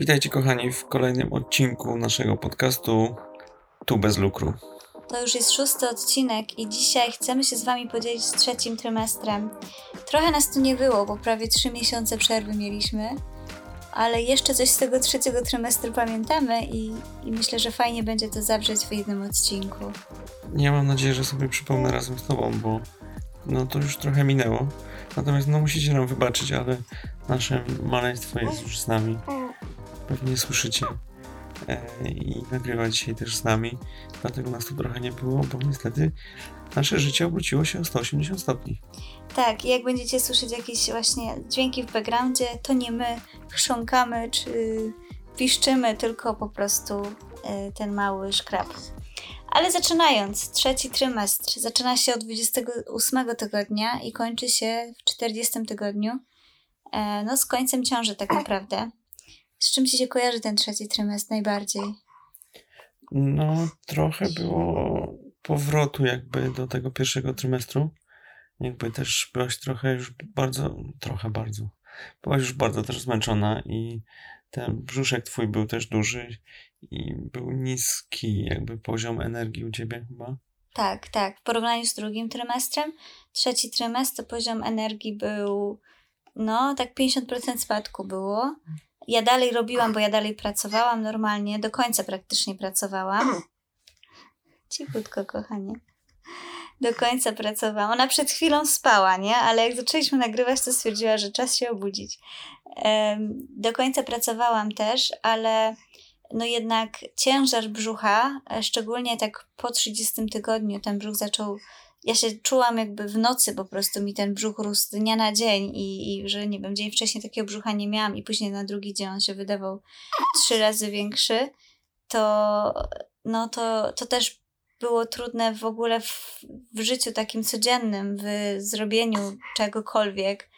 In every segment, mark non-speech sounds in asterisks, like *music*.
Witajcie kochani w kolejnym odcinku naszego podcastu Tu bez lukru. To już jest szósty odcinek i dzisiaj chcemy się z Wami podzielić z trzecim trymestrem. Trochę nas tu nie było, bo prawie trzy miesiące przerwy mieliśmy, ale jeszcze coś z tego trzeciego trymestru pamiętamy i, i myślę, że fajnie będzie to zawrzeć w jednym odcinku. Ja mam nadzieję, że sobie przypomnę razem z Tobą, bo no to już trochę minęło. Natomiast no musicie nam wybaczyć, ale nasze maleństwo jest już z nami. Pewnie słyszycie. E, I nagrywa dzisiaj też z nami. Dlatego nas tu trochę nie było, bo niestety nasze życie obróciło się o 180 stopni. Tak, jak będziecie słyszeć jakieś właśnie dźwięki w backgroundzie, to nie my chrząkamy czy piszczymy, tylko po prostu e, ten mały szkrab. Ale zaczynając, trzeci trymestr zaczyna się od 28 tygodnia i kończy się w 40 tygodniu. E, no, z końcem ciąży tak naprawdę. Z czym ci się kojarzy ten trzeci trymestr najbardziej? No, trochę było powrotu jakby do tego pierwszego trymestru. Jakby też byłaś trochę już bardzo, trochę bardzo, byłaś już bardzo też zmęczona i ten brzuszek twój był też duży i był niski jakby poziom energii u ciebie chyba. Tak, tak. W porównaniu z drugim trymestrem, trzeci trymestr to poziom energii był, no tak 50% spadku było. Ja dalej robiłam, bo ja dalej pracowałam normalnie, do końca praktycznie pracowałam. *clears throat* Cichutko, kochanie. Do końca pracowałam. Ona przed chwilą spała, nie? Ale jak zaczęliśmy nagrywać, to stwierdziła, że czas się obudzić. Do końca pracowałam też, ale no jednak ciężar brzucha, e, szczególnie tak po 30 tygodniu, ten brzuch zaczął. Ja się czułam jakby w nocy po prostu mi ten brzuch rósł z dnia na dzień i, i że nie wiem, dzień wcześniej takiego brzucha nie miałam i później na drugi dzień on się wydawał trzy razy większy, to no to, to też było trudne w ogóle w, w życiu takim codziennym, w zrobieniu czegokolwiek.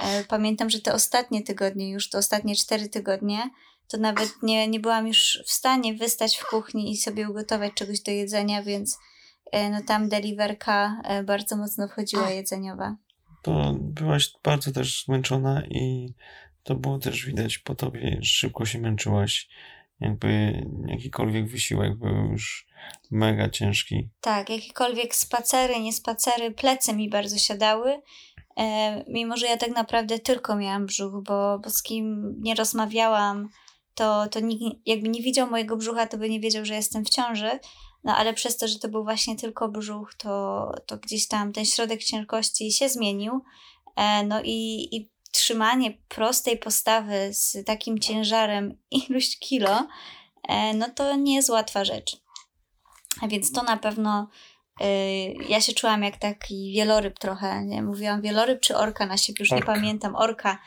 E, pamiętam, że te ostatnie tygodnie, już te ostatnie cztery tygodnie, to nawet nie, nie byłam już w stanie wystać w kuchni i sobie ugotować czegoś do jedzenia, więc no tam deliverka e, bardzo mocno wchodziła jedzeniowa. To byłaś bardzo też zmęczona i to było też widać po tobie, szybko się męczyłaś. Jakby jakikolwiek wysiłek był już mega ciężki. Tak, jakiekolwiek spacery, nie spacery, plecy mi bardzo siadały. E, mimo, że ja tak naprawdę tylko miałam brzuch, bo, bo z kim nie rozmawiałam, to, to nikt jakby nie widział mojego brzucha, to by nie wiedział, że jestem w ciąży. No ale przez to, że to był właśnie tylko brzuch, to, to gdzieś tam ten środek ciężkości się zmienił. E, no i, i trzymanie prostej postawy z takim ciężarem *laughs* iluś kilo, e, no to nie jest łatwa rzecz. A więc to na pewno y, ja się czułam jak taki wieloryb trochę, nie? Mówiłam wieloryb czy orka na siebie, już orka. nie pamiętam, orka.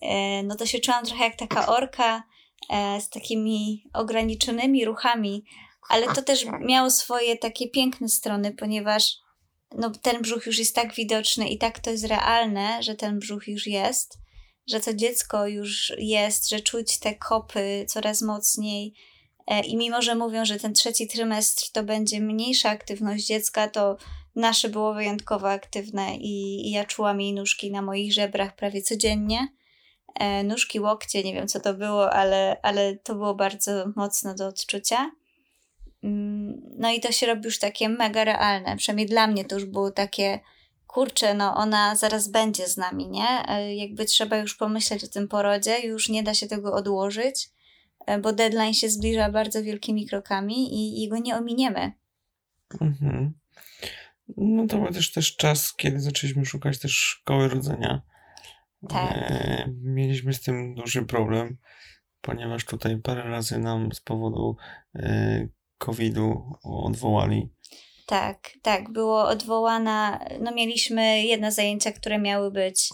E, no to się czułam trochę jak taka orka, z takimi ograniczonymi ruchami, ale to też miało swoje takie piękne strony, ponieważ no, ten brzuch już jest tak widoczny i tak to jest realne, że ten brzuch już jest, że to dziecko już jest, że czuć te kopy coraz mocniej. E, I mimo, że mówią, że ten trzeci trymestr to będzie mniejsza aktywność dziecka, to nasze było wyjątkowo aktywne i, i ja czułam jej nóżki na moich żebrach prawie codziennie. E, nóżki, łokcie, nie wiem co to było, ale, ale to było bardzo mocno do odczucia. Mm, no i to się robi już takie mega realne. Przynajmniej dla mnie to już było takie, kurczę, no ona zaraz będzie z nami, nie? E, jakby trzeba już pomyśleć o tym porodzie, już nie da się tego odłożyć, e, bo deadline się zbliża bardzo wielkimi krokami i, i go nie ominiemy. Mhm. No to był też, też czas, kiedy zaczęliśmy szukać też szkoły rodzenia. Tak. E, mieliśmy z tym duży problem, ponieważ tutaj parę razy nam z powodu e, COVID-u odwołali. Tak, tak, było odwołana, no mieliśmy jedne zajęcia, które miały być,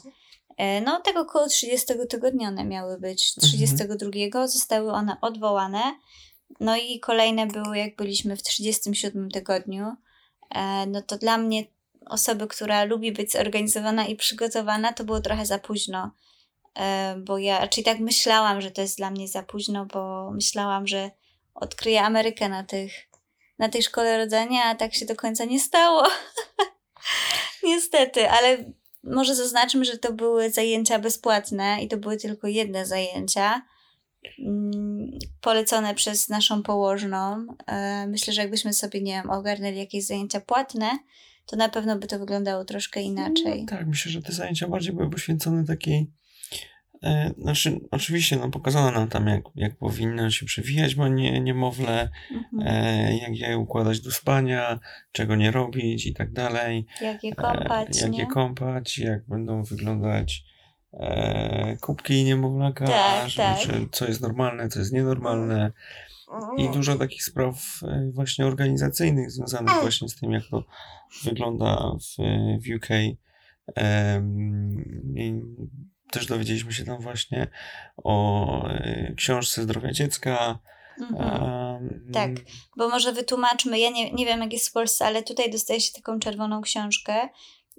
e, no tego około 30 tygodnia one miały być, 32 mhm. zostały one odwołane, no i kolejne były jak byliśmy w 37 tygodniu, no to dla mnie osoby, która lubi być zorganizowana i przygotowana, to było trochę za późno. E, bo ja, czyli tak myślałam, że to jest dla mnie za późno, bo myślałam, że odkryję Amerykę na tych, na tej szkole rodzenia, a tak się do końca nie stało. *laughs* Niestety, ale może zaznaczmy, że to były zajęcia bezpłatne i to były tylko jedne zajęcia. mm, polecone przez naszą położną. E, myślę, że jakbyśmy sobie, nie wiem, ogarnęli jakieś zajęcia płatne, to na pewno by to wyglądało troszkę inaczej. No, tak, myślę, że te zajęcia bardziej były poświęcone takiej znaczy, oczywiście, no, pokazano nam tam, jak, jak powinno się przewijać bo nie, niemowlę, mhm. e, jak je układać do spania, czego nie robić i tak dalej. Jak je kąpać, e, Jak nie? je kąpać, jak będą wyglądać e, kubki niemowlaka, tak, żeby, tak. Czy, co jest normalne, co jest nienormalne. I dużo takich spraw e, właśnie organizacyjnych związanych właśnie z tym, jak to wygląda w, w UK. Um, też dowiedzieliśmy się tam właśnie o e, książce zdrowia dziecka. Mhm. Um, tak, bo może wytłumaczmy, ja nie, nie wiem jak jest w Polsce, ale tutaj dostaje się taką czerwoną książkę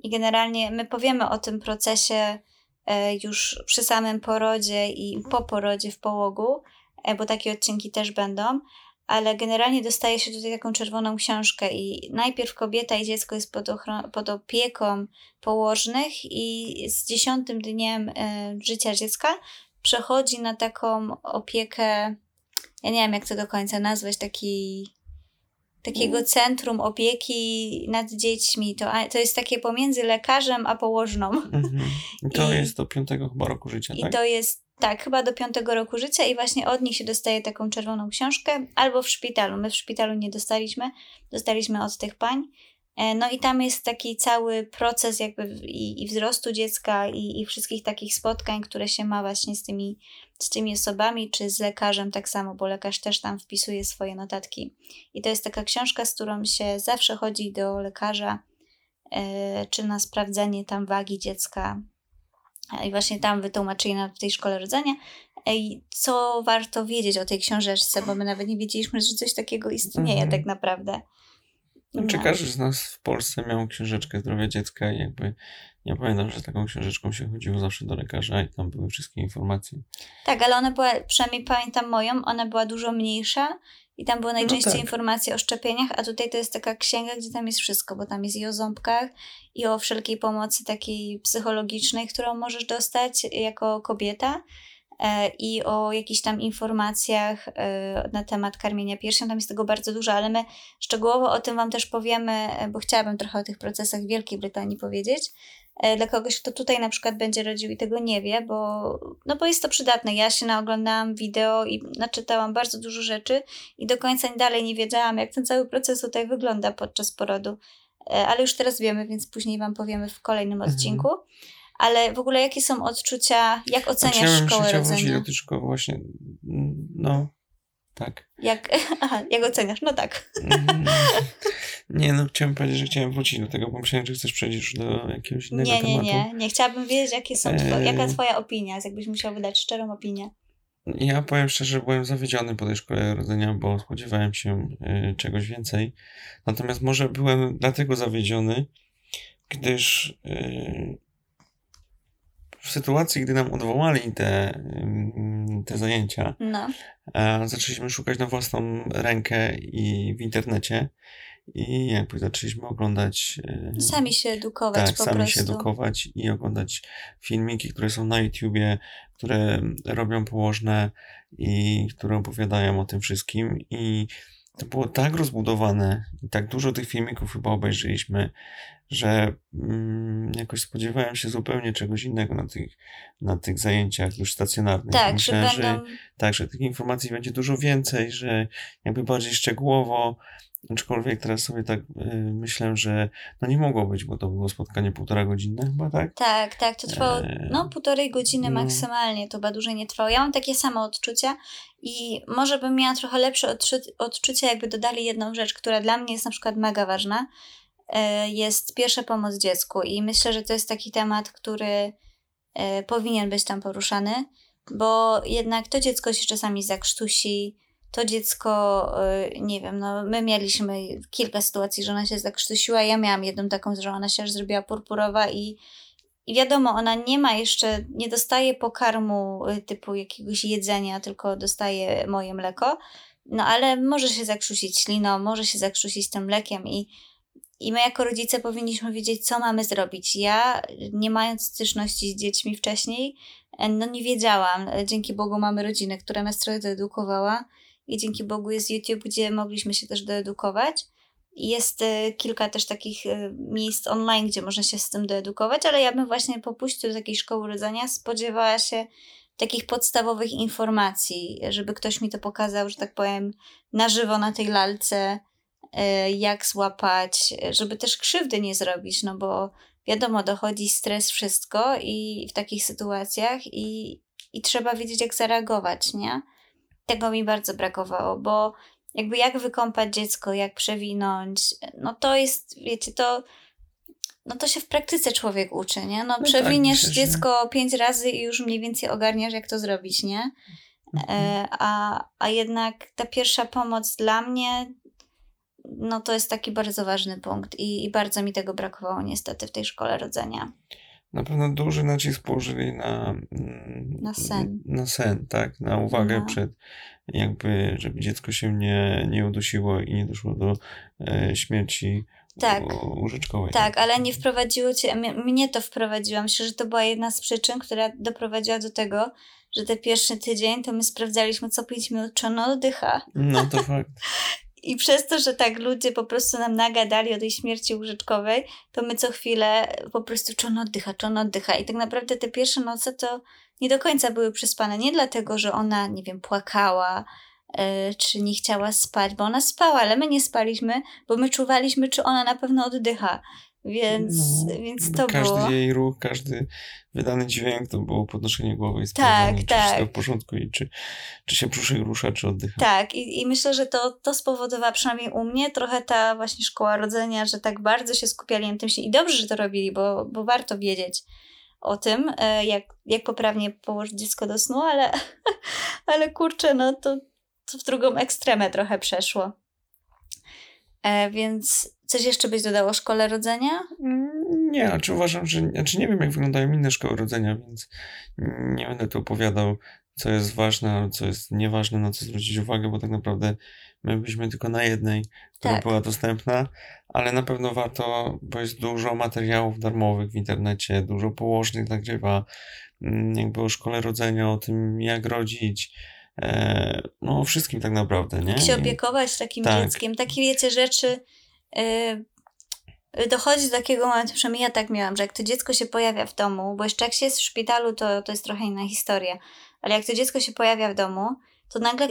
i generalnie my powiemy o tym procesie e, już przy samym porodzie i po porodzie w połogu, e, bo takie odcinki też będą, ale generalnie dostaje się tutaj taką czerwoną książkę i najpierw kobieta i dziecko jest pod, pod opieką położnych i z dziesiątym dniem y, życia dziecka przechodzi na taką opiekę, ja nie wiem jak to do końca nazwać, taki takiego mm. centrum opieki nad dziećmi. To, to jest takie pomiędzy lekarzem a położną. I to I, jest do piątego chyba roku życia, I tak? to jest tak, chyba do piątego roku życia i właśnie od nich się dostaje taką czerwoną książkę, albo w szpitalu. My w szpitalu nie dostaliśmy, dostaliśmy od tych pań. E, no i tam jest taki cały proces jakby i, i wzrostu dziecka i, i wszystkich takich spotkań, które się ma właśnie z tymi, z tymi osobami, czy z lekarzem tak samo, bo lekarz też tam wpisuje swoje notatki. I to jest taka książka, z którą się zawsze chodzi do lekarza, e, czy na sprawdzenie tam wagi dziecka, i właśnie tam wytłumaczyli na tej szkole rodzenia, co warto wiedzieć o tej książeczce, bo my nawet nie wiedzieliśmy, że coś takiego istnieje mhm. tak naprawdę. No. Czy każdy z nas w Polsce miał książeczkę zdrowia dziecka i jakby ja pamiętam, że taką książeczką się chodziło zawsze do lekarza i tam były wszystkie informacje. Tak, ale ona była, przynajmniej pamiętam moją, ona była dużo mniejsza i tam były no najczęściej no tak. informacje o szczepieniach, a tutaj to jest taka księga, gdzie tam jest wszystko, bo tam jest i o ząbkach, i o wszelkiej pomocy takiej psychologicznej, którą możesz dostać jako kobieta, i o jakichś tam informacjach e, na temat karmienia piersią. Tam jest tego bardzo dużo, ale my szczegółowo o tym Wam też powiemy, e, bo chciałabym trochę o tych procesach w Wielkiej Brytanii powiedzieć. E, dla kogoś, kto tutaj na przykład będzie rodził i tego nie wie, bo, no bo jest to przydatne. Ja się naoglądałam wideo i naczytałam bardzo dużo rzeczy i do końca dalej nie wiedziałam, jak ten cały proces tutaj wygląda podczas porodu. E, ale już teraz wiemy, więc później Wam powiemy w kolejnym mhm. Ale w ogóle jakie są odczucia, jak oceniasz ja szkołę rodzenia? do szkoły właśnie, no, tak. Jak, *laughs* aha, jak oceniasz? No tak. Mm. Nie, no chciałem powiedzieć, że chciałem wrócić do tego, bo myślałem, że chcesz przejść do jakiegoś innego nie, tematu. Nie, nie, nie. Chciałabym wiedzieć, jakie są twoje, jaka twoja opinia, jakbyś musiał wydać szczerą opinię. Ja powiem szczerze, byłem zawiedziony po tej szkole rodzenia, bo spodziewałem się y, czegoś więcej. Natomiast może byłem dlatego zawiedziony, gdyż y, w sytuacji, gdy nam odwołali te, te zajęcia, no. zaczęliśmy szukać na własną rękę i w internecie. I jakby zaczęliśmy oglądać. Sami się edukować. Tak, po sami prostu. się edukować i oglądać filmiki, które są na YouTubie, które robią położne i które opowiadają o tym wszystkim. I to było tak rozbudowane i tak dużo tych filmików chyba obejrzeliśmy, że mm, jakoś spodziewałem się zupełnie czegoś innego na tych, na tych zajęciach już stacjonarnych. Tak, Myślałem, że, będą... że, tak, że tych informacji będzie dużo więcej, że jakby bardziej szczegółowo, Aczkolwiek teraz sobie tak y, myślę, że no nie mogło być, bo to było spotkanie półtora godzinne chyba, tak? Tak, tak, to trwało e... no półtorej godziny no. maksymalnie, to chyba dłużej nie trwało. Ja mam takie same odczucia i może bym miała trochę lepsze odczu odczucia, jakby dodali jedną rzecz, która dla mnie jest na przykład mega ważna, jest pierwsza pomoc dziecku i myślę, że to jest taki temat, który e, powinien być tam poruszany, bo jednak to dziecko się czasami zakrztusi, to dziecko, y, nie wiem, no my mieliśmy kilka sytuacji, że ona się zakrztusiła. Ja miałam jedną taką, że ona się aż zrobiła purpurowa i, i wiadomo, ona nie ma jeszcze, nie dostaje pokarmu typu jakiegoś jedzenia, tylko dostaje moje mleko. No ale może się zakrzusić śliną, może się zakrzusić tym mlekiem i I my jako rodzice powinniśmy wiedzieć, co mamy zrobić. Ja, nie mając styczności z dziećmi wcześniej, no nie wiedziałam. Dzięki Bogu mamy rodzinę, która nas trochę doedukowała i dzięki Bogu jest YouTube, gdzie mogliśmy się też doedukować. Jest e, kilka też takich e, miejsc online, gdzie można się z tym doedukować, ale ja bym właśnie po pójściu do takiej szkoły rodzenia spodziewała się takich podstawowych informacji, żeby ktoś mi to pokazał, że tak powiem, na żywo na tej lalce, e, jak złapać, żeby też krzywdy nie zrobić, no bo wiadomo, dochodzi stres, wszystko i w takich sytuacjach i, i trzeba wiedzieć, jak zareagować, nie? Tego mi bardzo brakowało, bo jakby jak wykąpać dziecko, jak przewinąć, no to jest, wiecie, to no to się w praktyce człowiek uczy, nie? No, no przewiniesz tak, dziecko pięć razy i już mniej więcej ogarniasz, jak to zrobić, nie? E, mhm. a, a jednak ta pierwsza pomoc dla mnie, no to jest taki bardzo ważny punkt i, i bardzo mi tego brakowało niestety w tej szkole rodzenia. Na pewno duży nacisk położyli na, mm, na sen. Na sen, tak, na uwagę no. przed jakby, żeby dziecko się nie, nie udusiło i nie doszło do e, śmierci tak. łóżeczkowej. Tak, ale nie wprowadziło cię, mnie to wprowadziło. Myślę, że to była jedna z przyczyn, która doprowadziła do tego, że te pierwszy tydzień to my sprawdzaliśmy co 5 minut, czy ono oddycha. No to fakt. *laughs* I przez to, że tak ludzie po prostu nam nagadali o tej śmierci łóżeczkowej, to my co chwilę po prostu czy on oddycha, czy on oddycha. I tak naprawdę te pierwsze noce to nie do końca były przespane. Nie dlatego, że ona, nie wiem, płakała, yy, czy nie chciała spać, bo ona spała, ale my nie spaliśmy, bo my czuwaliśmy, czy ona na pewno oddycha. Więc, no, więc to każdy było. Każdy jej ruch, każdy wydany dźwięk to było podnoszenie głowy i sprawdzanie, tak, czy tak. wszystko w porządku i czy, czy się brzuszek rusza, czy oddycha. Tak, i, i myślę, że to, to spowodowała przynajmniej u mnie trochę ta właśnie szkoła rodzenia, że tak bardzo się skupiali na tym się i dobrze, że to robili, bo, bo warto wiedzieć o tym, e, jak, jak poprawnie położyć dziecko do snu, ale, *laughs* ale kurczę, no to, to w drugą ekstremę trochę przeszło. E, więc coś jeszcze byś dodał o szkole rodzenia? Mm, nie, znaczy uważam, że znaczy nie wiem, jak wyglądają inne szkoły rodzenia, więc nie będę tu opowiadał, co jest ważne, co jest nieważne, na co zwrócić uwagę, bo tak naprawdę my byliśmy tylko na jednej, która tak. była dostępna, ale na pewno warto, bo jest dużo materiałów darmowych w internecie, dużo położnych nagrywa, mm, jakby o szkole rodzenia, o tym, jak rodzić, e, no o wszystkim tak naprawdę, nie? Jak się opiekować takim tak. dzieckiem, takie wiecie rzeczy, dochodzi do takiego momentu, przynajmniej ja tak miałam, że jak to dziecko się pojawia w domu, bo jeszcze jak się jest w szpitalu, to, to jest trochę inna historia, ale jak to dziecko się pojawia w domu, to nagle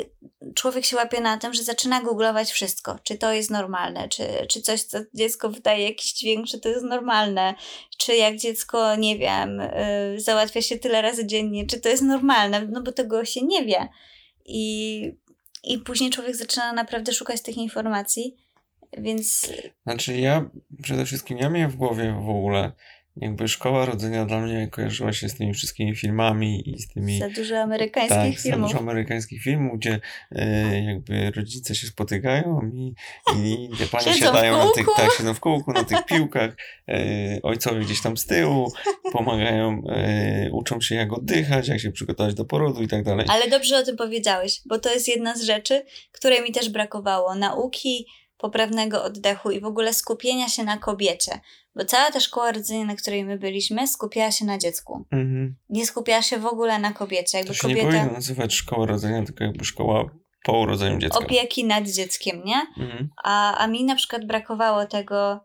człowiek się łapie na tym, że zaczyna googlować wszystko. Czy to jest normalne, czy, czy coś, co dziecko wydaje jakiś dźwięk, czy to jest normalne, czy jak dziecko, nie wiem, yy, załatwia się tyle razy dziennie, czy to jest normalne, no bo tego się nie wie. I, i później człowiek zaczyna naprawdę szukać tych informacji, więc... Znaczy ja przede wszystkim, ja miałem w głowie w ogóle jakby szkoła rodzenia dla mnie kojarzyła się z tymi wszystkimi filmami i z tymi... Za dużo amerykańskich tak, filmów. za dużo amerykańskich filmów, gdzie e, jakby rodzice się spotykają i, i gdzie panie siadają na tych, tak, siedzą w kółku, na tych piłkach, e, ojcowie gdzieś tam z tyłu, pomagają, e, uczą się jak oddychać, jak się przygotować do porodu i tak dalej. Ale dobrze o tym powiedziałeś, bo to jest jedna z rzeczy, której mi też brakowało. Nauki poprawnego oddechu i w ogóle skupienia się na kobiecie. Bo cała ta szkoła rodzenia, na której my byliśmy, skupiała się na dziecku. Mhm. Nie skupiała się w ogóle na kobiecie. Jakby to się kobieta... nie powinno nazywać szkoła rodzenia, tylko jakby szkoła po urodzeniu dziecka. Opieki nad dzieckiem, nie? Mhm. A, a mi na przykład brakowało tego,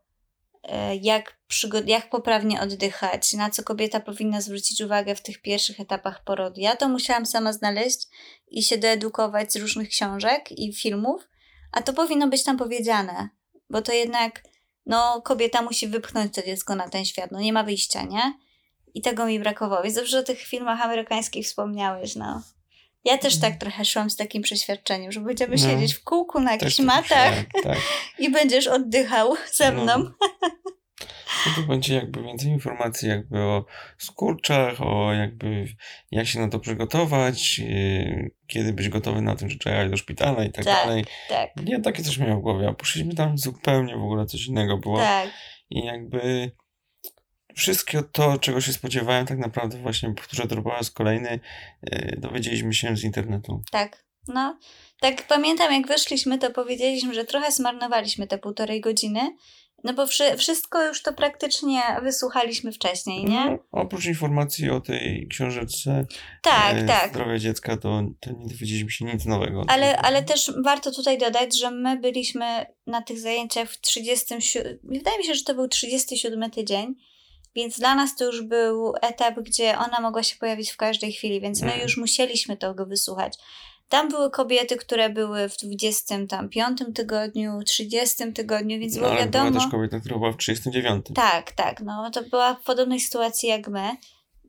e, jak, przygo- jak poprawnie oddychać, na co kobieta powinna zwrócić uwagę w tych pierwszych etapach porodu. Ja to musiałam sama znaleźć i się doedukować z różnych książek i filmów, a to powinno być tam powiedziane, bo to jednak no kobieta musi wypchnąć to dziecko na ten świat, no nie ma wyjścia, nie? I tego mi brakowało. Więc dobrze o tych filmach amerykańskich wspomniałeś, no. Ja też tak trochę szłam z takim przeświadczeniem, że będziemy no, siedzieć w kółku na jakichś matach tak. *laughs* i będziesz oddychał ze no. mną. No. *laughs* No to będzie jakby więcej informacji jakby o skurczach, o jakby jak się na to przygotować, yy, kiedy być gotowy na tym, że trzeba do szpitala i tak, tak dalej. Tak. Nie, takie coś miałem w głowie, a poszliśmy tam zupełnie w ogóle coś innego było. Tak. I jakby wszystko to, czego się spodziewałem, tak naprawdę właśnie powtórzę to po raz kolejny, yy, dowiedzieliśmy się z internetu. Tak. No, tak pamiętam jak wyszliśmy, to powiedzieliśmy, że trochę zmarnowaliśmy te półtorej godziny, No bo wszy- wszystko już to praktycznie wysłuchaliśmy wcześniej, nie? No, oprócz informacji o tej książeczce tak, e, tak. Zdrowie dziecka, to, to nie dowiedzieliśmy się nic nowego. Ale, ale też warto tutaj dodać, że my byliśmy na tych zajęciach w 37. Wydaje mi się, że to był 37 tydzień, więc dla nas to już był etap, gdzie ona mogła się pojawić w każdej chwili, więc my Mhm. już musieliśmy tego wysłuchać. Tam były kobiety, które były w 25 tygodniu, 30 tygodniu, więc No, było ale wiadomo. była też kobieta, która była w 39. Tak, tak, no to była w podobnej sytuacji jak my.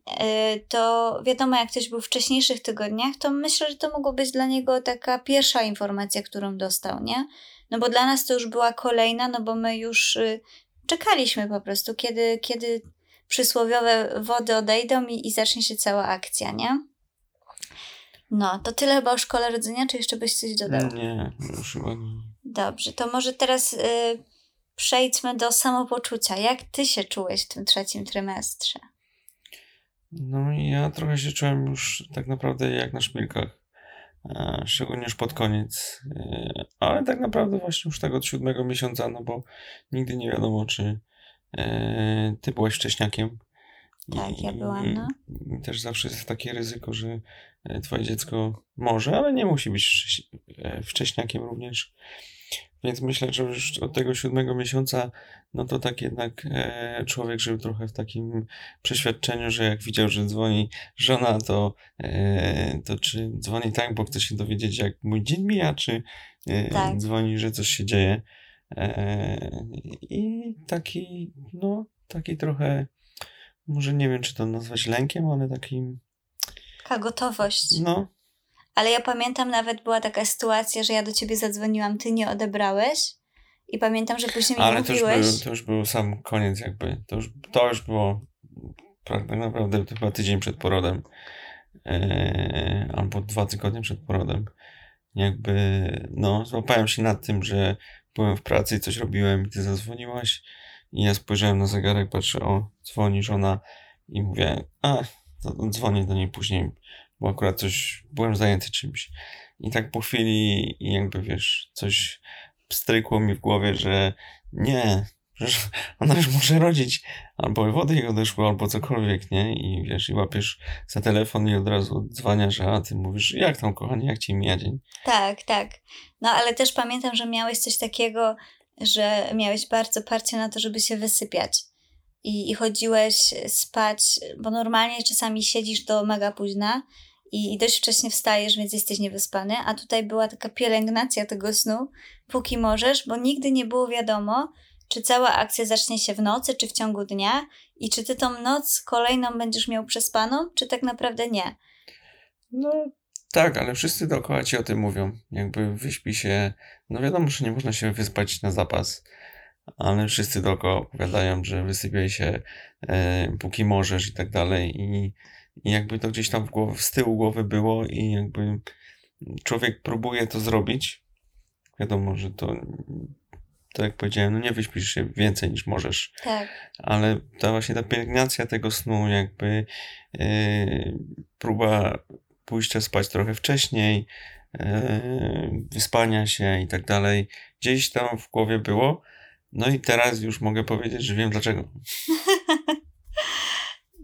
Yy, To wiadomo, jak ktoś był w wcześniejszych tygodniach, to myślę, że to mogło być dla niego taka pierwsza informacja, którą dostał, nie? No bo dla nas to już była kolejna, no bo my już y, czekaliśmy po prostu, kiedy, kiedy przysłowiowe wody odejdą i, i zacznie się cała akcja, nie? No, to tyle chyba o szkole rodzenia, czy jeszcze byś coś dodał? Nie, już chyba nie. Dobrze, to może teraz y, przejdźmy do samopoczucia. Jak ty się czułeś w tym trzecim trymestrze? No ja trochę się czułem już tak naprawdę jak na szpilkach. E, Szczególnie już pod koniec. E, Ale tak naprawdę właśnie już tego od siódmego miesiąca, no bo nigdy nie wiadomo, czy e, ty byłeś wcześniakiem. Tak, ja byłam, no. I też zawsze jest takie ryzyko, że twoje dziecko może, ale nie musi być e, wcześniakiem również. Więc myślę, że już od tego siódmego miesiąca, no to tak jednak e, człowiek żył trochę w takim przeświadczeniu, że jak widział, że dzwoni żona, to, e, to czy dzwoni tak, bo chce się dowiedzieć, jak mój dzień mija, czy e, Tak. dzwoni, że coś się dzieje. E, I taki, no, taki trochę, może nie wiem, czy to nazwać lękiem, ale takim, Taka gotowość. no, Ale ja pamiętam nawet była taka sytuacja, że ja do ciebie zadzwoniłam, ty nie odebrałeś. I pamiętam, że później mi ale to już, był, to już był sam koniec jakby. To już, to już było tak naprawdę chyba tydzień przed porodem. E, albo dwa tygodnie przed porodem. Jakby, no, złapałem się nad tym, że byłem w pracy i coś robiłem i ty zadzwoniłaś i ja spojrzałem na zegarek, patrzę, o, dzwoni żona i mówię, a, dzwonię do niej później, bo akurat coś, byłem zajęty czymś. I tak po chwili jakby, wiesz, coś strykło mi w głowie, że nie, że *laughs* ona już może rodzić, albo wody jej odeszło, albo cokolwiek, nie? I wiesz, i łapiesz za telefon i od razu odzwaniasz, a ty mówisz, jak tam kochanie, jak ci mija dzień? Tak, tak. No ale też pamiętam, że miałeś coś takiego, że miałeś bardzo parcie na to, żeby się wysypiać. I, I chodziłeś spać, bo normalnie czasami siedzisz do mega późna i, i dość wcześnie wstajesz, więc jesteś niewyspany, a tutaj była taka pielęgnacja tego snu, póki możesz, bo nigdy nie było wiadomo, czy cała akcja zacznie się w nocy, czy w ciągu dnia i czy ty tą noc kolejną będziesz miał przespaną, czy tak naprawdę nie. No tak, ale wszyscy dookoła ci o tym mówią. Jakby wyśpi się, no wiadomo, że nie można się wyspać na zapas, ale wszyscy dookoła opowiadają, że wysypiaj się e, póki możesz i tak dalej i, i jakby to gdzieś tam w głowie, z tyłu głowy było i jakby człowiek próbuje to zrobić. Wiadomo, że to, tak jak powiedziałem, no nie wyśpisz się więcej niż możesz Tak. ale ta właśnie ta pielęgnacja tego snu, jakby yy, próba pójścia spać trochę wcześniej, yy, wyspania się i tak dalej, gdzieś tam w głowie było. No i teraz już mogę powiedzieć, że wiem dlaczego. *laughs*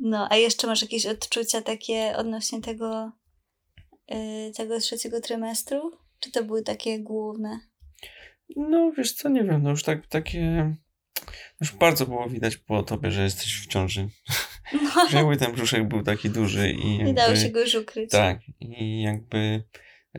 No, a jeszcze masz jakieś odczucia takie odnośnie tego, yy, tego trzeciego trymestru? Czy to były takie główne? No wiesz co, nie wiem, no już tak takie... Już bardzo było widać po tobie, że jesteś w ciąży. No, *laughs* Że jakby ten brzuszek był taki duży i jakby... nie dało się go już ukryć. Tak, i jakby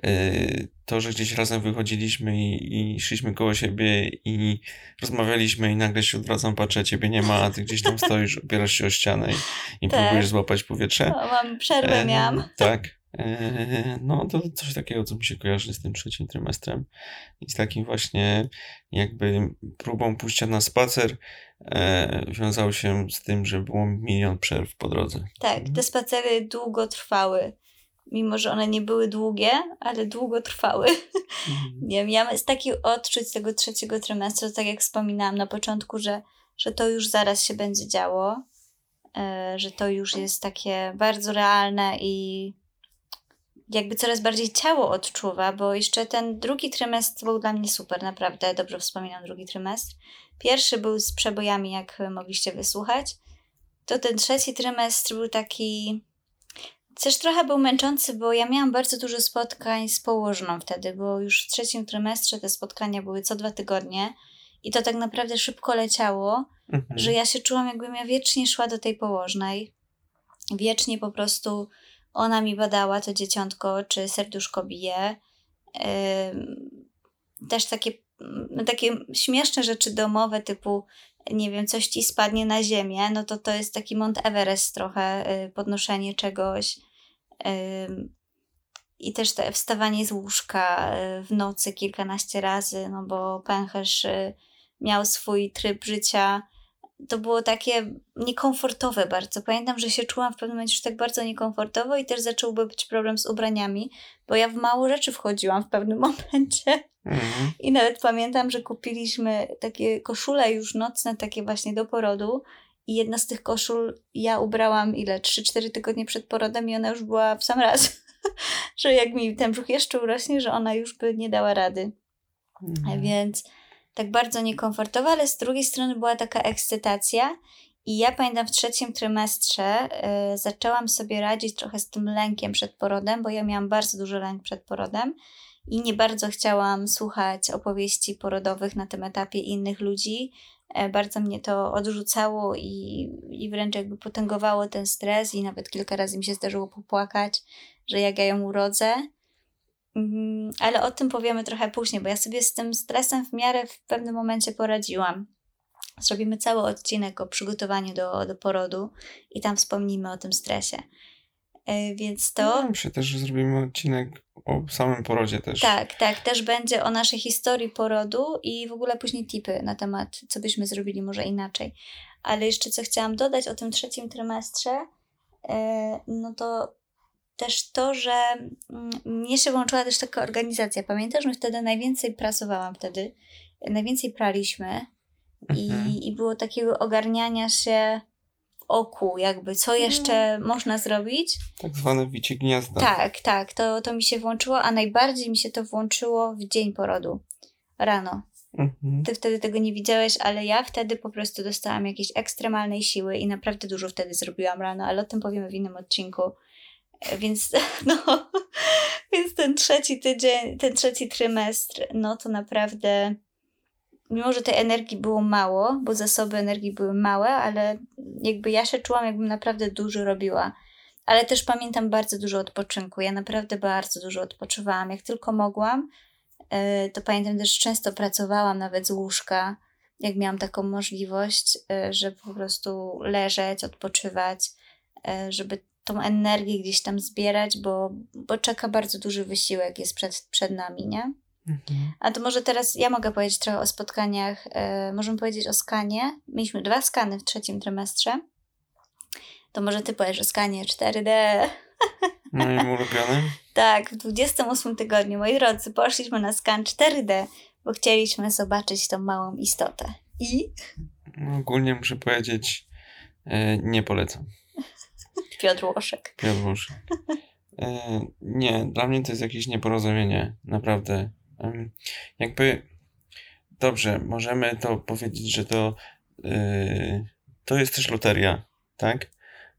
y, to, że gdzieś razem wychodziliśmy i, i szliśmy koło siebie i rozmawialiśmy i nagle się odwracam, patrzę, ciebie nie ma, a ty gdzieś tam stoisz, opierasz się o ścianę i, i Tak. próbujesz złapać powietrze. O, mam przerwę E, miałam. Tak. E, No, to coś takiego, co mi się kojarzy z tym trzecim trymestrem i z takim właśnie jakby próbą pójścia na spacer e, wiązało się z tym, że było milion przerw po drodze. Tak, te spacery długo trwały. Mimo, że one nie były długie, ale długo trwały. Mhm. Nie wiem, ja z takich odczuć tego trzeciego trymestru, tak jak wspominałam na początku, że, że to już zaraz się będzie działo, e, że to już jest takie bardzo realne i jakby coraz bardziej ciało odczuwa, bo jeszcze ten drugi trymestr był dla mnie super, naprawdę dobrze wspominam drugi trymestr. Pierwszy był z przebojami, jak mogliście wysłuchać. To ten trzeci trymestr był taki. Też trochę był męczący, bo ja miałam bardzo dużo spotkań z położną wtedy, bo już w trzecim trymestrze te spotkania były co dwa tygodnie i to tak naprawdę szybko leciało, Mhm. że ja się czułam, jakbym ja wiecznie szła do tej położnej. Wiecznie po prostu ona mi badała to dzieciątko, czy serduszko bije. Ym, Też takie, takie śmieszne rzeczy domowe, typu nie wiem, coś ci spadnie na ziemię, no to to jest taki Mount Everest trochę, y, podnoszenie czegoś. I też te wstawanie z łóżka y, w nocy kilkanaście razy, no bo pęcherz y, miał swój tryb życia. To było takie niekomfortowe bardzo. Pamiętam, że się czułam w pewnym momencie już tak bardzo niekomfortowo i też zacząłby być problem z ubraniami, bo ja w mało rzeczy wchodziłam w pewnym *laughs* momencie. Mhm. I nawet pamiętam, że kupiliśmy takie koszule już nocne, takie właśnie do porodu. I jedna z tych koszul ja ubrałam ile? 3-4 tygodnie przed porodem i ona już była w sam raz. *laughs* że jak mi ten brzuch jeszcze urośnie, że ona już by nie dała rady. Mhm. Więc tak bardzo niekomfortowo, ale z drugiej strony była taka ekscytacja. I ja pamiętam w trzecim trymestrze y, zaczęłam sobie radzić trochę z tym lękiem przed porodem, bo ja miałam bardzo duży lęk przed porodem i nie bardzo chciałam słuchać opowieści porodowych na tym etapie innych ludzi. E, Bardzo mnie to odrzucało i, i wręcz jakby potęgowało ten stres, i nawet kilka razy mi się zdarzyło popłakać, że jak ja ją urodzę. Mm, Ale o tym powiemy trochę później, bo ja sobie z tym stresem w miarę w pewnym momencie poradziłam. Zrobimy cały odcinek o przygotowaniu do, do porodu i tam wspomnimy o tym stresie. E, Więc to. No, Myślę też, zrobimy odcinek o samym porodzie też. Tak, tak, też będzie o naszej historii porodu i w ogóle później tipy na temat, co byśmy zrobili może inaczej. Ale jeszcze co chciałam dodać o tym trzecim trymestrze, e, no to też to, że mm, mnie się włączyła też taka organizacja. Pamiętasz, my wtedy najwięcej pracowałam wtedy, najwięcej praliśmy Mhm. i, i było takiego ogarniania się w oku, jakby co jeszcze można zrobić. Tak zwane wicie gniazda. Tak, tak, to, to mi się włączyło, a najbardziej mi się to włączyło w dzień porodu, rano. Mhm. Ty wtedy tego nie widziałeś, ale ja wtedy po prostu dostałam jakiejś ekstremalnej siły i naprawdę dużo wtedy zrobiłam rano, ale o tym powiemy w innym odcinku. Więc, *laughs* no, więc ten trzeci tydzień, ten trzeci trymestr, no to naprawdę, mimo że tej energii było mało, bo zasoby energii były małe, ale jakby ja się czułam, jakbym naprawdę dużo robiła. Ale też pamiętam bardzo dużo odpoczynku. Ja naprawdę bardzo dużo odpoczywałam. Jak tylko mogłam, e, to pamiętam też często pracowałam nawet z łóżka, jak miałam taką możliwość, e, żeby po prostu leżeć, odpoczywać, e, żeby tą energię gdzieś tam zbierać, bo, bo czeka bardzo duży wysiłek jest przed, przed nami, nie? Mhm. A to może teraz ja mogę powiedzieć trochę o spotkaniach. E, możemy powiedzieć o skanie. Mieliśmy dwa skany w trzecim trymestrze. To może ty powiesz o skanie 4D. *laughs* Moim ulubionym. Tak, w 28 tygodniu, moi drodzy, poszliśmy na skan 4D, bo chcieliśmy zobaczyć tą małą istotę. I ogólnie muszę powiedzieć, e, nie polecam. Piotr Łoszek. Piotr Łusz. E, nie, dla mnie to jest jakieś nieporozumienie, naprawdę. Em, jakby, dobrze, możemy to powiedzieć, że to, e, to jest też loteria, tak?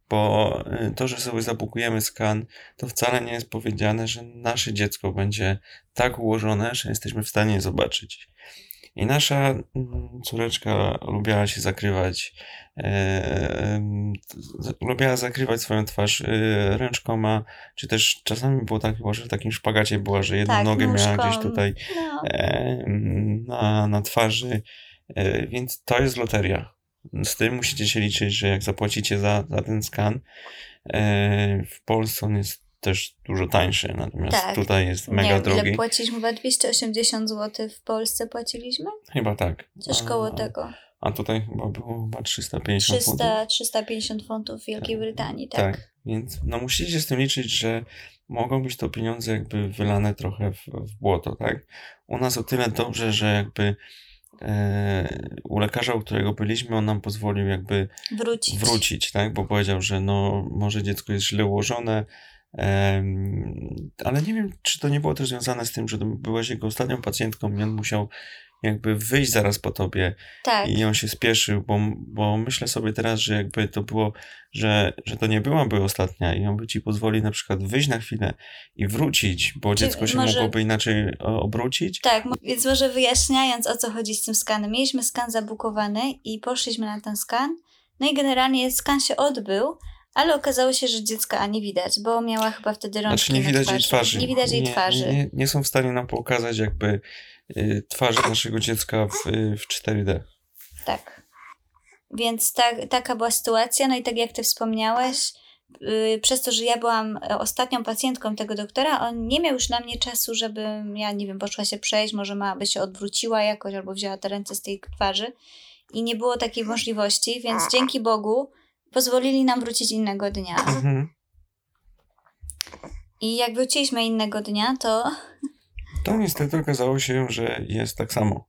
Bo e, to, że sobie zabukujemy skan, to wcale nie jest powiedziane, że nasze dziecko będzie tak ułożone, że jesteśmy w stanie zobaczyć. I nasza mm, córeczka lubiała się zakrywać, e, lubiała zakrywać swoją twarz e, ręczkoma, czy też czasami było tak, że w takim szpagacie była, że jedną Tak, nogę miała gdzieś tutaj No, e, na, na twarzy, e, więc to jest loteria. Z tym musicie się liczyć, że jak zapłacicie za, za ten skan, e, w Polsce on jest też dużo tańszy, natomiast Tak. tutaj jest nie mega wiem, drogi. ile płaciliśmy, chyba 280 zł w Polsce płaciliśmy? Chyba tak. Coś koło A- tego. A tutaj chyba było chyba 350 funtów. 300, 350 funtów w Wielkiej Brytanii, tak? Tak, więc no musicie z tym liczyć, że mogą być to pieniądze jakby wylane trochę w, w błoto, tak? U nas o tyle dobrze, że jakby e, u lekarza, u którego byliśmy, on nam pozwolił jakby Wrócić. wrócić, tak? Bo powiedział, że no może dziecko jest źle ułożone, ale nie wiem, czy to nie było też związane z tym, że byłaś jego ostatnią pacjentką i on musiał jakby wyjść zaraz po tobie tak. i on się spieszył, bo, bo myślę sobie teraz, że jakby to było, że, że to nie byłaby ostatnia i on by ci pozwolił na przykład wyjść na chwilę i wrócić, bo dziecko się może... mogłoby inaczej obrócić. Tak, więc może wyjaśniając o co chodzi z tym skanem. Mieliśmy skan zabukowany i poszliśmy na ten skan, no i generalnie skan się odbył, ale okazało się, że dziecka nie widać, bo miała chyba wtedy rączki znaczy nie widać twarzy. jej twarzy. Nie widać jej twarzy. Nie, nie, nie, są w stanie nam pokazać jakby y, twarzy naszego dziecka w, y, w 4D. Tak. Więc ta, taka była sytuacja. No i tak jak ty wspomniałeś, y, przez to, że ja byłam ostatnią pacjentką tego doktora, on nie miał już na mnie czasu, żebym ja, nie wiem, poszła się przejść, może ma by się odwróciła jakoś albo wzięła te ręce z tej twarzy. I nie było takiej możliwości, więc dzięki Bogu pozwolili nam wrócić innego dnia. Mhm. I jak wróciliśmy innego dnia, to. To niestety okazało się, że jest tak samo.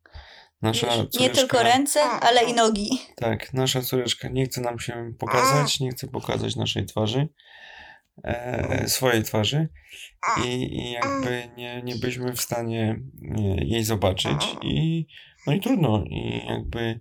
Nasza córeczka, nie tylko ręce, ale i nogi. Tak, nasza córeczka nie chce nam się pokazać, nie chce pokazać naszej twarzy, e, swojej twarzy i, i jakby nie, nie byliśmy w stanie e, jej zobaczyć i no i trudno i jakby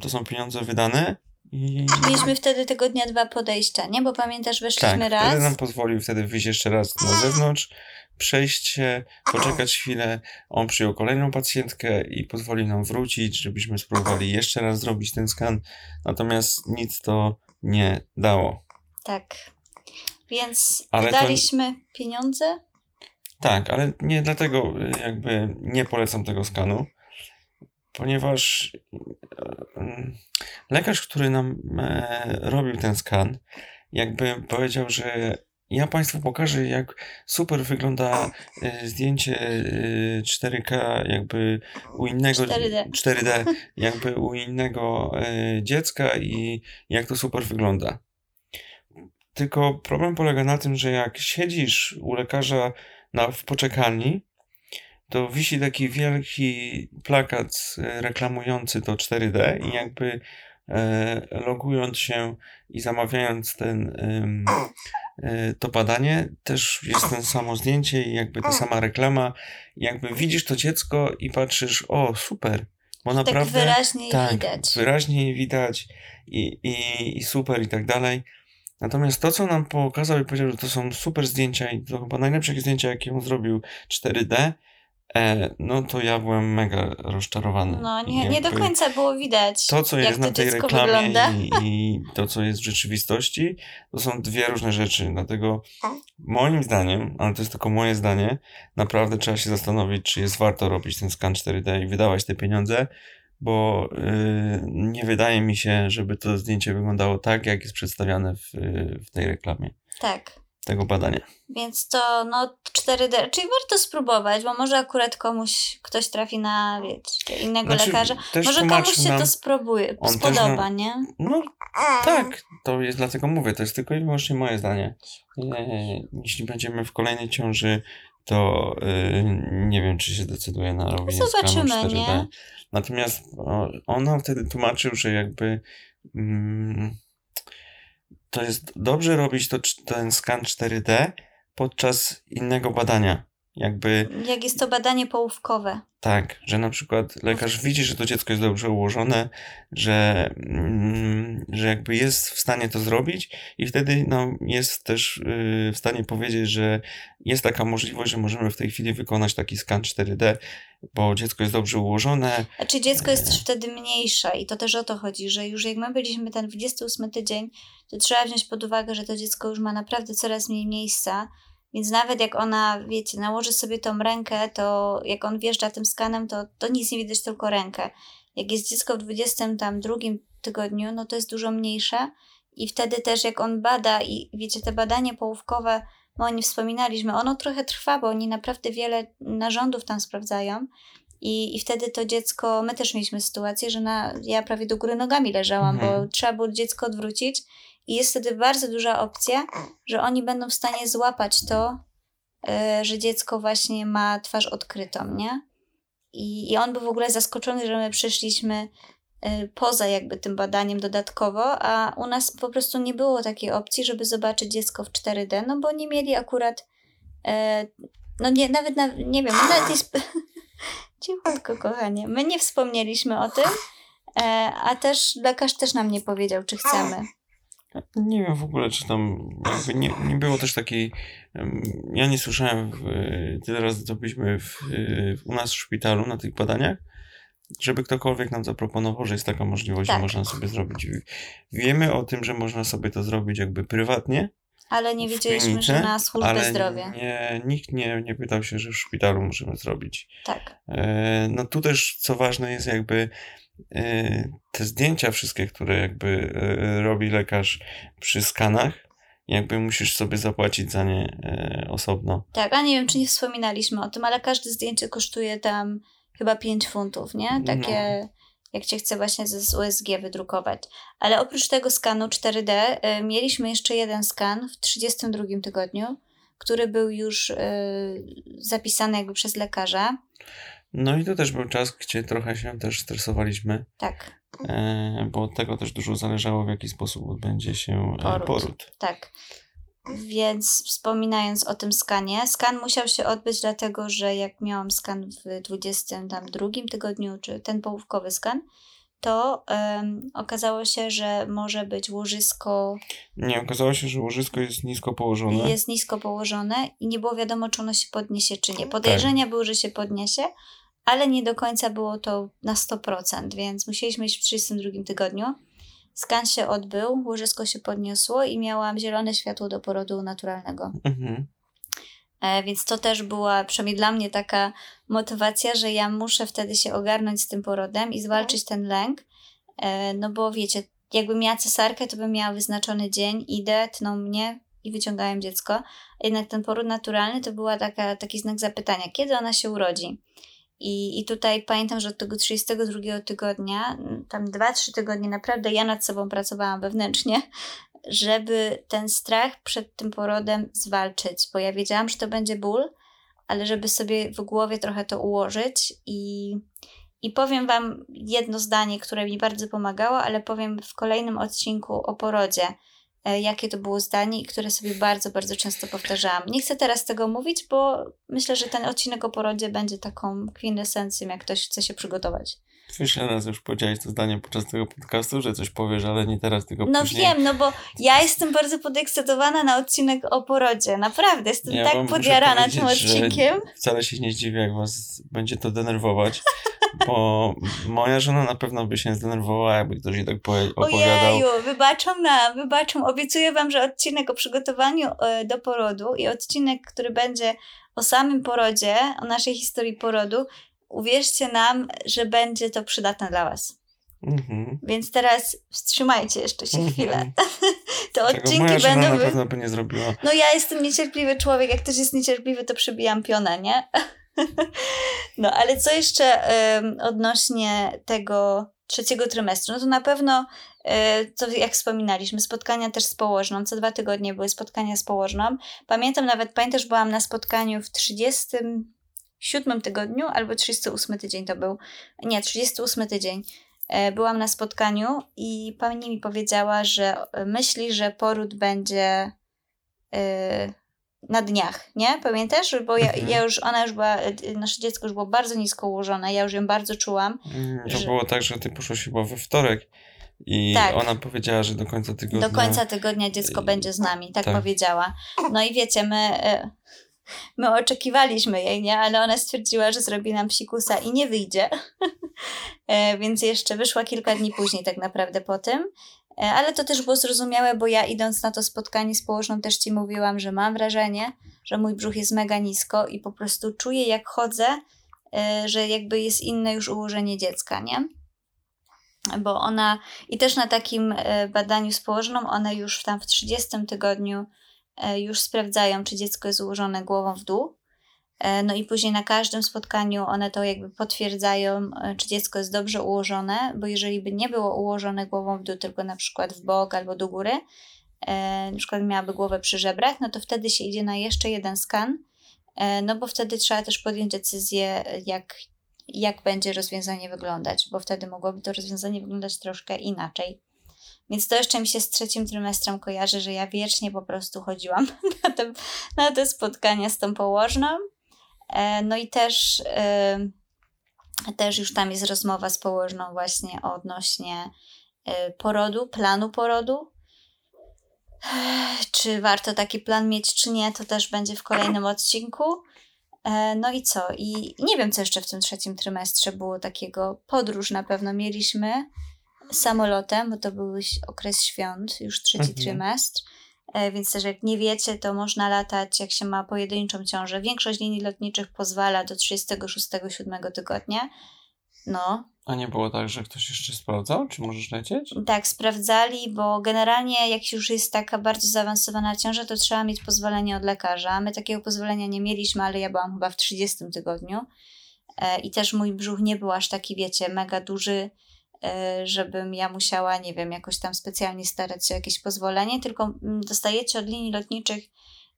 to są pieniądze wydane i... Mieliśmy wtedy tego dnia dwa podejścia, nie? Bo pamiętasz, weszliśmy tak, raz. nam pozwolił wtedy wyjść jeszcze raz na zewnątrz, przejść się, poczekać chwilę. On przyjął kolejną pacjentkę i pozwolił nam wrócić, żebyśmy spróbowali jeszcze raz zrobić ten skan. Natomiast nic to nie dało. Tak. Więc ale daliśmy to... pieniądze? Tak, ale nie dlatego jakby nie polecam tego skanu, ponieważ lekarz, który nam e, robił ten skan, jakby powiedział, że ja Państwu pokażę, jak super wygląda e, zdjęcie e, 4K, jakby u innego 4D, 4D jakby u innego e, dziecka i jak to super wygląda. Tylko problem polega na tym, że jak siedzisz u lekarza na, w poczekalni, to wisi taki wielki plakat e, reklamujący to 4D i jakby e, logując się i zamawiając ten, e, to badanie, też jest ten samo zdjęcie i jakby ta sama reklama. Jakby widzisz to dziecko i patrzysz, o super, bo tak naprawdę tak wyraźnie tak, widać. Wyraźnie widać i, i, i super i tak dalej. Natomiast to, co nam pokazał i powiedział, że to są super zdjęcia i to chyba najlepsze zdjęcia, jakie on zrobił 4D, E, no to ja byłem mega rozczarowany. No, nie, nie do końca było widać. To, co jest na tej reklamie i, i, to, co jest w rzeczywistości, to są dwie różne rzeczy. Dlatego moim zdaniem, ale to jest tylko moje zdanie, naprawdę trzeba się zastanowić, czy jest warto robić ten skan 4D i wydawać te pieniądze, bo yy, nie wydaje mi się, żeby to zdjęcie wyglądało tak, jak jest przedstawiane w, w tej reklamie. Tak tego badania. Więc to no 4D, czyli warto spróbować, bo może akurat komuś ktoś trafi na wiecie, innego znaczy, lekarza. Może komuś się nam, to spróbuje, spodoba, nam, nie? No tak, to jest dlatego mówię, to jest tylko i wyłącznie moje zdanie. Jeśli będziemy w kolejnej ciąży, to yy, nie wiem, czy się decyduje na robienie Zobaczymy, 4D. Nie? Natomiast o, on nam wtedy tłumaczył, że jakby mm, to jest dobrze robić to, ten skan 4D podczas innego badania. Jakby. Jak jest to badanie połówkowe. Tak, że na przykład lekarz widzi, że to dziecko jest dobrze ułożone, że, mm, że jakby jest w stanie to zrobić i wtedy no, jest też yy, w stanie powiedzieć, że jest taka możliwość, że możemy w tej chwili wykonać taki skan 4D, bo dziecko jest dobrze ułożone. A czy dziecko jest też wtedy mniejsze i to też o to chodzi, że już jak my byliśmy ten 28 tydzień, to trzeba wziąć pod uwagę, że to dziecko już ma naprawdę coraz mniej miejsca więc nawet jak ona, wiecie, nałoży sobie tą rękę, to jak on wjeżdża tym skanem, to, to nic nie widać, tylko rękę. Jak jest dziecko w 22 tygodniu, no to jest dużo mniejsze i wtedy też jak on bada i wiecie, te badanie połówkowe, my o nim wspominaliśmy, ono trochę trwa, bo oni naprawdę wiele narządów tam sprawdzają i, i wtedy to dziecko, my też mieliśmy sytuację, że na, ja prawie do góry nogami leżałam, mhm. bo trzeba było dziecko odwrócić i jest wtedy bardzo duża opcja, że oni będą w stanie złapać to, yy, że dziecko właśnie ma twarz odkrytą, nie? I, I on był w ogóle zaskoczony, że my przyszliśmy y, poza jakby tym badaniem dodatkowo, a u nas po prostu nie było takiej opcji, żeby zobaczyć dziecko w 4D, no bo nie mieli akurat, e, no nie, nawet, na, nie wiem, nawet sp- *laughs* cichutko kochanie, my nie wspomnieliśmy o tym, e, a też lekarz też nam nie powiedział, czy chcemy. Nie wiem w ogóle, czy tam nie, nie było też takiej. Ja nie słyszałem w, tyle razy, co byliśmy w, u nas w szpitalu na tych badaniach, żeby ktokolwiek nam zaproponował, że jest taka możliwość, Tak. że można sobie zrobić. Wiemy o tym, że można sobie to zrobić jakby prywatnie, Ale nie wiedzieliśmy, klinice, że na służbę zdrowia. Nie, nikt nie, nie pytał się, że w szpitalu możemy zrobić. Tak. E, No tu też co ważne jest jakby te zdjęcia wszystkie, które jakby e, robi lekarz przy skanach, jakby musisz sobie zapłacić za nie e, osobno. Tak, a nie wiem, czy nie wspominaliśmy o tym, ale każde zdjęcie kosztuje tam chyba 5 funtów, nie? Takie, jak cię chce właśnie ze z USG wydrukować. Ale oprócz tego skanu 4D y, mieliśmy jeszcze jeden skan w 32 tygodniu, który był już y, zapisany jakby przez lekarza. No i to też był czas, gdzie trochę się też stresowaliśmy, Tak, e, bo od tego też dużo zależało, w jaki sposób odbędzie się e, Poród. poród. tak. Więc wspominając o tym skanie, skan musiał się odbyć dlatego, że jak miałam skan w 22 tygodniu, czy ten połówkowy skan, to em, okazało się, że może być łożysko Nie, okazało się, że łożysko jest nisko położone. jest nisko położone i nie było wiadomo, czy ono się podniesie, czy nie. Podejrzenia były, że się podniesie, ale nie do końca było to na 100%, więc musieliśmy iść w 32 tygodniu. Skan się odbył, łożysko się podniosło i miałam zielone światło do porodu naturalnego. Mhm. E, więc to też była przynajmniej dla mnie taka motywacja, że ja muszę wtedy się ogarnąć z tym porodem i zwalczyć ten lęk. E, no bo wiecie, jakbym miała cesarkę, to bym miała wyznaczony dzień, idę, tną mnie i wyciągałem dziecko. Jednak ten poród naturalny to była taka, taki znak zapytania, kiedy ona się urodzi. I, I tutaj pamiętam, że od tego 32 tygodnia, m, tam 2-3 tygodnie naprawdę ja nad sobą pracowałam wewnętrznie, żeby ten strach przed tym porodem zwalczyć, bo ja wiedziałam, że to będzie ból, ale żeby sobie w głowie trochę to ułożyć i, i powiem Wam jedno zdanie, które mi bardzo pomagało, ale powiem w kolejnym odcinku o porodzie, e, jakie to było zdanie i które sobie bardzo, bardzo często powtarzałam. Nie chcę teraz tego mówić, bo myślę, że ten odcinek o porodzie będzie taką kwintesencją, jak ktoś chce się przygotować. Ile razy już powiedziałeś to zdanie podczas tego podcastu, że coś powiesz, ale nie teraz, tylko No później. wiem, no bo ja jestem bardzo podekscytowana na odcinek o porodzie. Naprawdę, jestem Ja tak podjarana tym odcinkiem. Wcale się nie zdziwię, jak was będzie to denerwować, *laughs* bo moja żona na pewno by się zdenerwowała, jakby ktoś jej tak opowiadał. Ojeju, wybaczam na, wybaczam. Obiecuję wam, że odcinek o przygotowaniu e, do porodu i odcinek, który będzie o samym porodzie, o naszej historii porodu, uwierzcie nam, że będzie to przydatne dla was. Mhm. Więc teraz wstrzymajcie jeszcze się Mhm. chwilę. *laughs* *laughs* Te Czego odcinki będą... na pewno by nie zrobiła. No ja jestem niecierpliwy człowiek, jak ktoś jest niecierpliwy, to przybijam pionę, nie? *laughs* No, ale co jeszcze em, odnośnie tego trzeciego trymestru? No to na pewno, e, to jak wspominaliśmy, spotkania też z położną. Co dwa tygodnie były spotkania z położną. Pamiętam nawet, pamiętasz, byłam na spotkaniu w 37 tygodniu, albo 38 tydzień to był. Nie, 38 tydzień. E, Byłam na spotkaniu i pani mi powiedziała, że e, myśli, że poród będzie e, na dniach, nie? Pamiętasz? Bo ja, Mhm. ja już, ona już była, nasze dziecko już było bardzo nisko ułożone, ja już ją bardzo czułam. Mm, To że- było tak, że ty poszłaś chyba we wtorek i Tak. ona powiedziała, że do końca tygodnia... Do końca tygodnia dziecko będzie z nami, tak, tak. powiedziała. No i wiecie, my, my oczekiwaliśmy jej, nie? Ale ona stwierdziła, że zrobi nam psikusa i nie wyjdzie. *laughs* E, Więc jeszcze wyszła kilka dni później tak naprawdę po tym. E, Ale to też było zrozumiałe, bo ja idąc na to spotkanie z położną też Ci mówiłam, że mam wrażenie, że mój brzuch jest mega nisko i po prostu czuję jak chodzę, e, że jakby jest inne już ułożenie dziecka, nie? Bo ona, i też na takim badaniu z położną, one już tam w 30 tygodniu już sprawdzają, czy dziecko jest ułożone głową w dół. E, No i później na każdym spotkaniu one to jakby potwierdzają, e, czy dziecko jest dobrze ułożone, bo jeżeli by nie było ułożone głową w dół, tylko na przykład w bok albo do góry, e, na przykład miałaby głowę przy żebrach, no to wtedy się idzie na jeszcze jeden skan, e, no bo wtedy trzeba też podjąć decyzję, jak, jak będzie rozwiązanie wyglądać, bo wtedy mogłoby to rozwiązanie wyglądać troszkę inaczej. Więc to jeszcze mi się z trzecim trymestrem kojarzy, że ja wiecznie po prostu chodziłam *laughs* na te, na te spotkania z tą położną. E, no i też, e, też już tam jest rozmowa z położną właśnie odnośnie e, porodu, planu porodu. Czy warto taki plan mieć, czy nie, to też będzie w kolejnym odcinku. No i co? I nie wiem, co jeszcze w tym trzecim trymestrze było takiego. Podróż na pewno mieliśmy samolotem, bo to był okres świąt, już trzeci mhm. trymestr. E, więc też jak nie wiecie, to można latać, jak się ma pojedynczą ciążę. Większość linii lotniczych pozwala do 36-7 tygodnia. No. A nie było tak, że ktoś jeszcze sprawdzał, czy możesz lecieć? Tak, sprawdzali, bo generalnie jak już jest taka bardzo zaawansowana ciąża, to trzeba mieć pozwolenie od lekarza. My takiego pozwolenia nie mieliśmy, ale ja byłam chyba w 30 tygodniu. E, I też mój brzuch nie był aż taki, wiecie, mega duży żebym ja musiała, nie wiem, jakoś tam specjalnie starać się o jakieś pozwolenie, tylko mm, dostajecie od linii lotniczych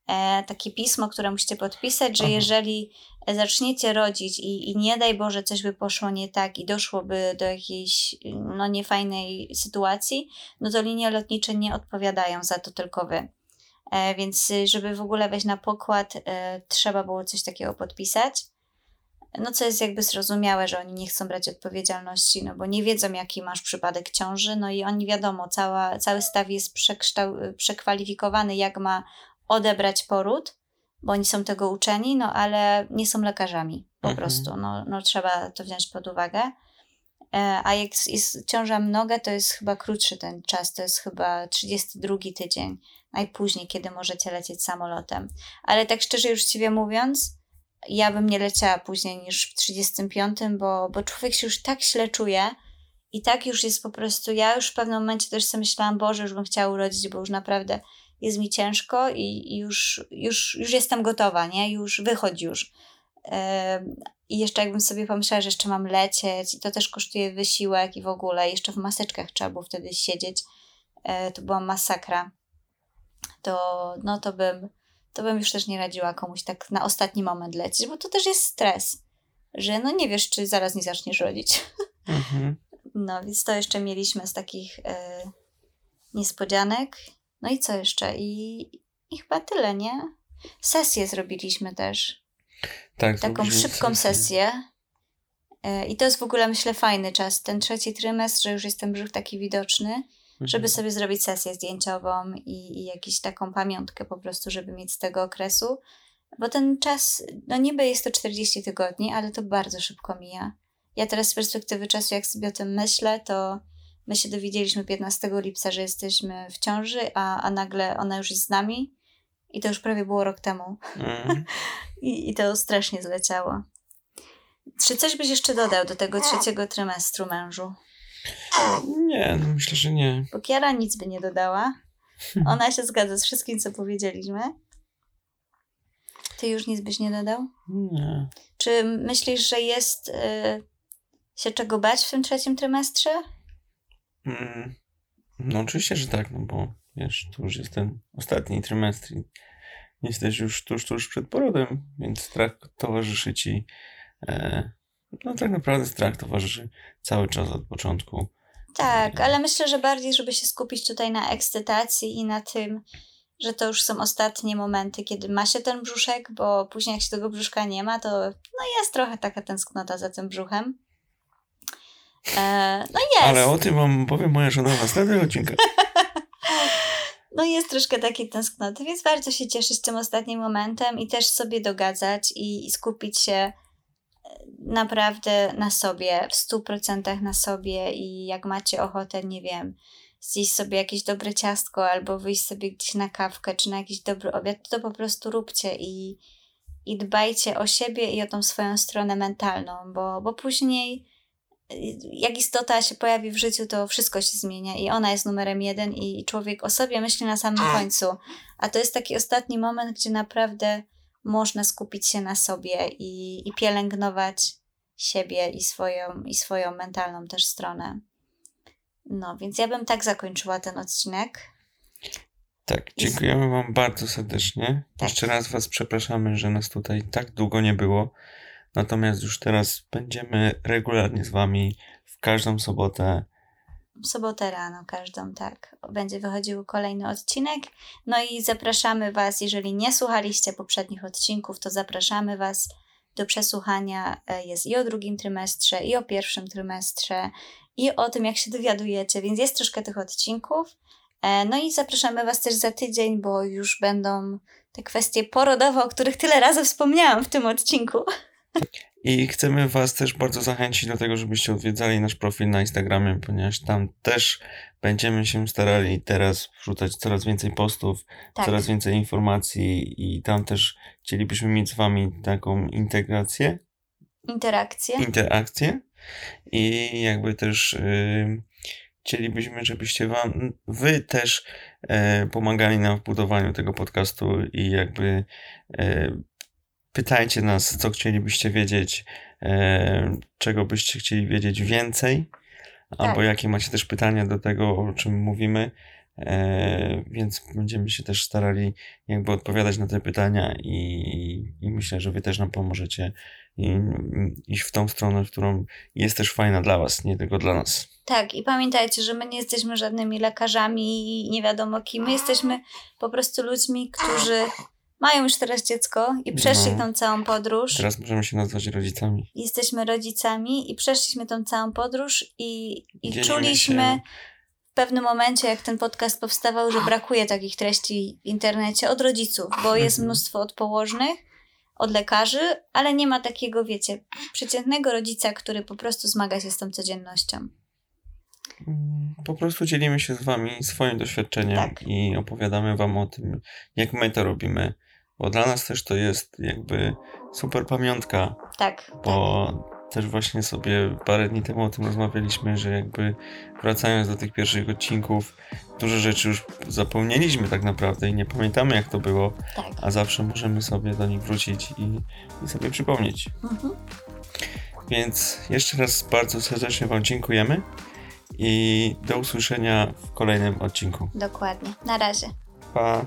e, takie pismo, które musicie podpisać, że Aha. jeżeli zaczniecie rodzić i, i nie daj Boże coś by poszło nie tak i doszłoby do jakiejś no niefajnej sytuacji, no to linie lotnicze nie odpowiadają za to, tylko wy. E, więc żeby w ogóle wejść na pokład, trzeba było coś takiego podpisać no co jest jakby zrozumiałe, że oni nie chcą brać odpowiedzialności, no bo nie wiedzą, jaki masz przypadek ciąży, no i oni wiadomo, cała, cały staw jest przekształ- przekwalifikowany, jak ma odebrać poród, bo oni są tego uczeni, no ale nie są lekarzami po mhm. prostu, no, no trzeba to wziąć pod uwagę. E, a jak jest ciąża mnoga, to jest chyba krótszy ten czas, to jest chyba 32 tydzień, najpóźniej, kiedy możecie lecieć samolotem. Ale tak szczerze już Ciebie mówiąc, ja bym nie leciała później niż w 35, bo, bo człowiek się już tak źle czuje i tak już jest po prostu, ja już w pewnym momencie też sobie myślałam, Boże, już bym chciała urodzić, bo już naprawdę jest mi ciężko i, i już, już, już jestem gotowa, nie? Już wychodź już. I jeszcze jakbym sobie pomyślała, że jeszcze mam lecieć i to też kosztuje wysiłek i w ogóle jeszcze w maseczkach trzeba było wtedy siedzieć, e, to była masakra. To, no to bym, to bym już też nie radziła komuś tak na ostatni moment lecieć, bo to też jest stres, że no nie wiesz, czy zaraz nie zaczniesz rodzić. *laughs* Mhm. No, więc to jeszcze mieliśmy z takich e, niespodzianek. No i co jeszcze? I, I chyba tyle, nie? Sesję zrobiliśmy też. Tak, Taką szybką sesję. sesję. E, I to jest w ogóle, myślę, fajny czas. Ten trzeci trymestr, że już jest ten brzuch taki widoczny żeby mhm. sobie zrobić sesję zdjęciową i, i jakąś taką pamiątkę po prostu, żeby mieć z tego okresu. Bo ten czas, no niby jest to 40 tygodni, ale to bardzo szybko mija. Ja teraz z perspektywy czasu, jak sobie o tym myślę, to my się dowiedzieliśmy 15 lipca, że jesteśmy w ciąży, a, a nagle ona już jest z nami. I to już prawie było rok temu. Mm. *laughs* I, I to strasznie zleciało. Czy coś byś jeszcze dodał do tego trzeciego trymestru mężu? Nie, no myślę, że nie. Bo Kiara nic by nie dodała. Ona się zgadza z wszystkim, co powiedzieliśmy. Ty już nic byś nie dodał? Nie. Czy myślisz, że jest y, się czego bać w tym trzecim trymestrze? Mm, no oczywiście, że tak, no bo wiesz, to już jest ten ostatni trymestr i jesteś już tuż, tuż przed porodem, więc strach towarzyszy ci e, no tak naprawdę strach towarzyszy cały czas od początku. Tak, ale myślę, że bardziej, żeby się skupić tutaj na ekscytacji i na tym, że to już są ostatnie momenty, kiedy ma się ten brzuszek, bo później jak się tego brzuszka nie ma, to no jest trochę taka tęsknota za tym brzuchem. E, no jest. Ale o tym wam powiem moja żona w następnym odcinku. *laughs* no jest troszkę takiej tęsknoty, więc warto się cieszyć tym ostatnim momentem i też sobie dogadzać i, i skupić się naprawdę na sobie, w stu procentach na sobie i jak macie ochotę, nie wiem, zjeść sobie jakieś dobre ciastko albo wyjść sobie gdzieś na kawkę czy na jakiś dobry obiad, to po prostu róbcie i, i dbajcie o siebie i o tą swoją stronę mentalną, bo, bo później jak istota się pojawi w życiu, to wszystko się zmienia i ona jest numerem jeden i człowiek o sobie myśli na samym końcu. A to jest taki ostatni moment, gdzie naprawdę można skupić się na sobie i, i pielęgnować siebie i swoją, i swoją mentalną też stronę. No, więc ja bym tak zakończyła ten odcinek. Tak, dziękujemy. Wam bardzo serdecznie. Tak. Jeszcze raz Was przepraszamy, że nas tutaj tak długo nie było. Natomiast już teraz będziemy regularnie z Wami w każdą sobotę. Sobotę rano każdą, tak. Będzie wychodził kolejny odcinek. No i zapraszamy Was, jeżeli nie słuchaliście poprzednich odcinków, to zapraszamy Was do przesłuchania. E, jest i o drugim trymestrze, i o pierwszym trymestrze, i o tym, jak się dowiadujecie, więc jest troszkę tych odcinków. E, no i zapraszamy Was też za tydzień, bo już będą te kwestie porodowe, o których tyle razy wspomniałam w tym odcinku. I chcemy Was też bardzo zachęcić do tego, żebyście odwiedzali nasz profil na Instagramie, ponieważ tam też będziemy się starali teraz wrzucać coraz więcej postów, tak. coraz więcej informacji i tam też chcielibyśmy mieć z Wami taką integrację. Interakcję. Interakcję. I jakby też yy, chcielibyśmy, żebyście wam, wy też e, pomagali nam w budowaniu tego podcastu i jakby e, pytajcie nas, co chcielibyście wiedzieć, e, czego byście chcieli wiedzieć więcej, tak. albo jakie macie też pytania do tego, o czym mówimy. E, więc będziemy się też starali jakby odpowiadać na te pytania i, i myślę, że wy też nam pomożecie i, iść w tą stronę, którą jest też fajna dla was, nie tylko dla nas. Tak, i pamiętajcie, że my nie jesteśmy żadnymi lekarzami i nie wiadomo kim. My jesteśmy po prostu ludźmi, którzy mają już teraz dziecko i przeszli no. tą całą podróż. Teraz możemy się nazwać rodzicami. Jesteśmy rodzicami i przeszliśmy tą całą podróż i, i czuliśmy się. w pewnym momencie, jak ten podcast powstawał, że brakuje takich treści w internecie od rodziców, bo jest mhm. mnóstwo od położnych, od lekarzy, ale nie ma takiego, wiecie, przeciętnego rodzica, który po prostu zmaga się z tą codziennością. Mm, po prostu dzielimy się z Wami swoim doświadczeniem tak. i opowiadamy Wam o tym, jak my to robimy bo dla nas też to jest jakby super pamiątka. Tak. Bo tak. też właśnie sobie parę dni temu o tym rozmawialiśmy, że jakby wracając do tych pierwszych odcinków, dużo rzeczy już zapomnieliśmy tak naprawdę i nie pamiętamy jak to było, tak. a zawsze możemy sobie do nich wrócić i, i sobie przypomnieć. Mhm. Więc jeszcze raz bardzo serdecznie Wam dziękujemy i do usłyszenia w kolejnym odcinku. Dokładnie. Na razie. Pa.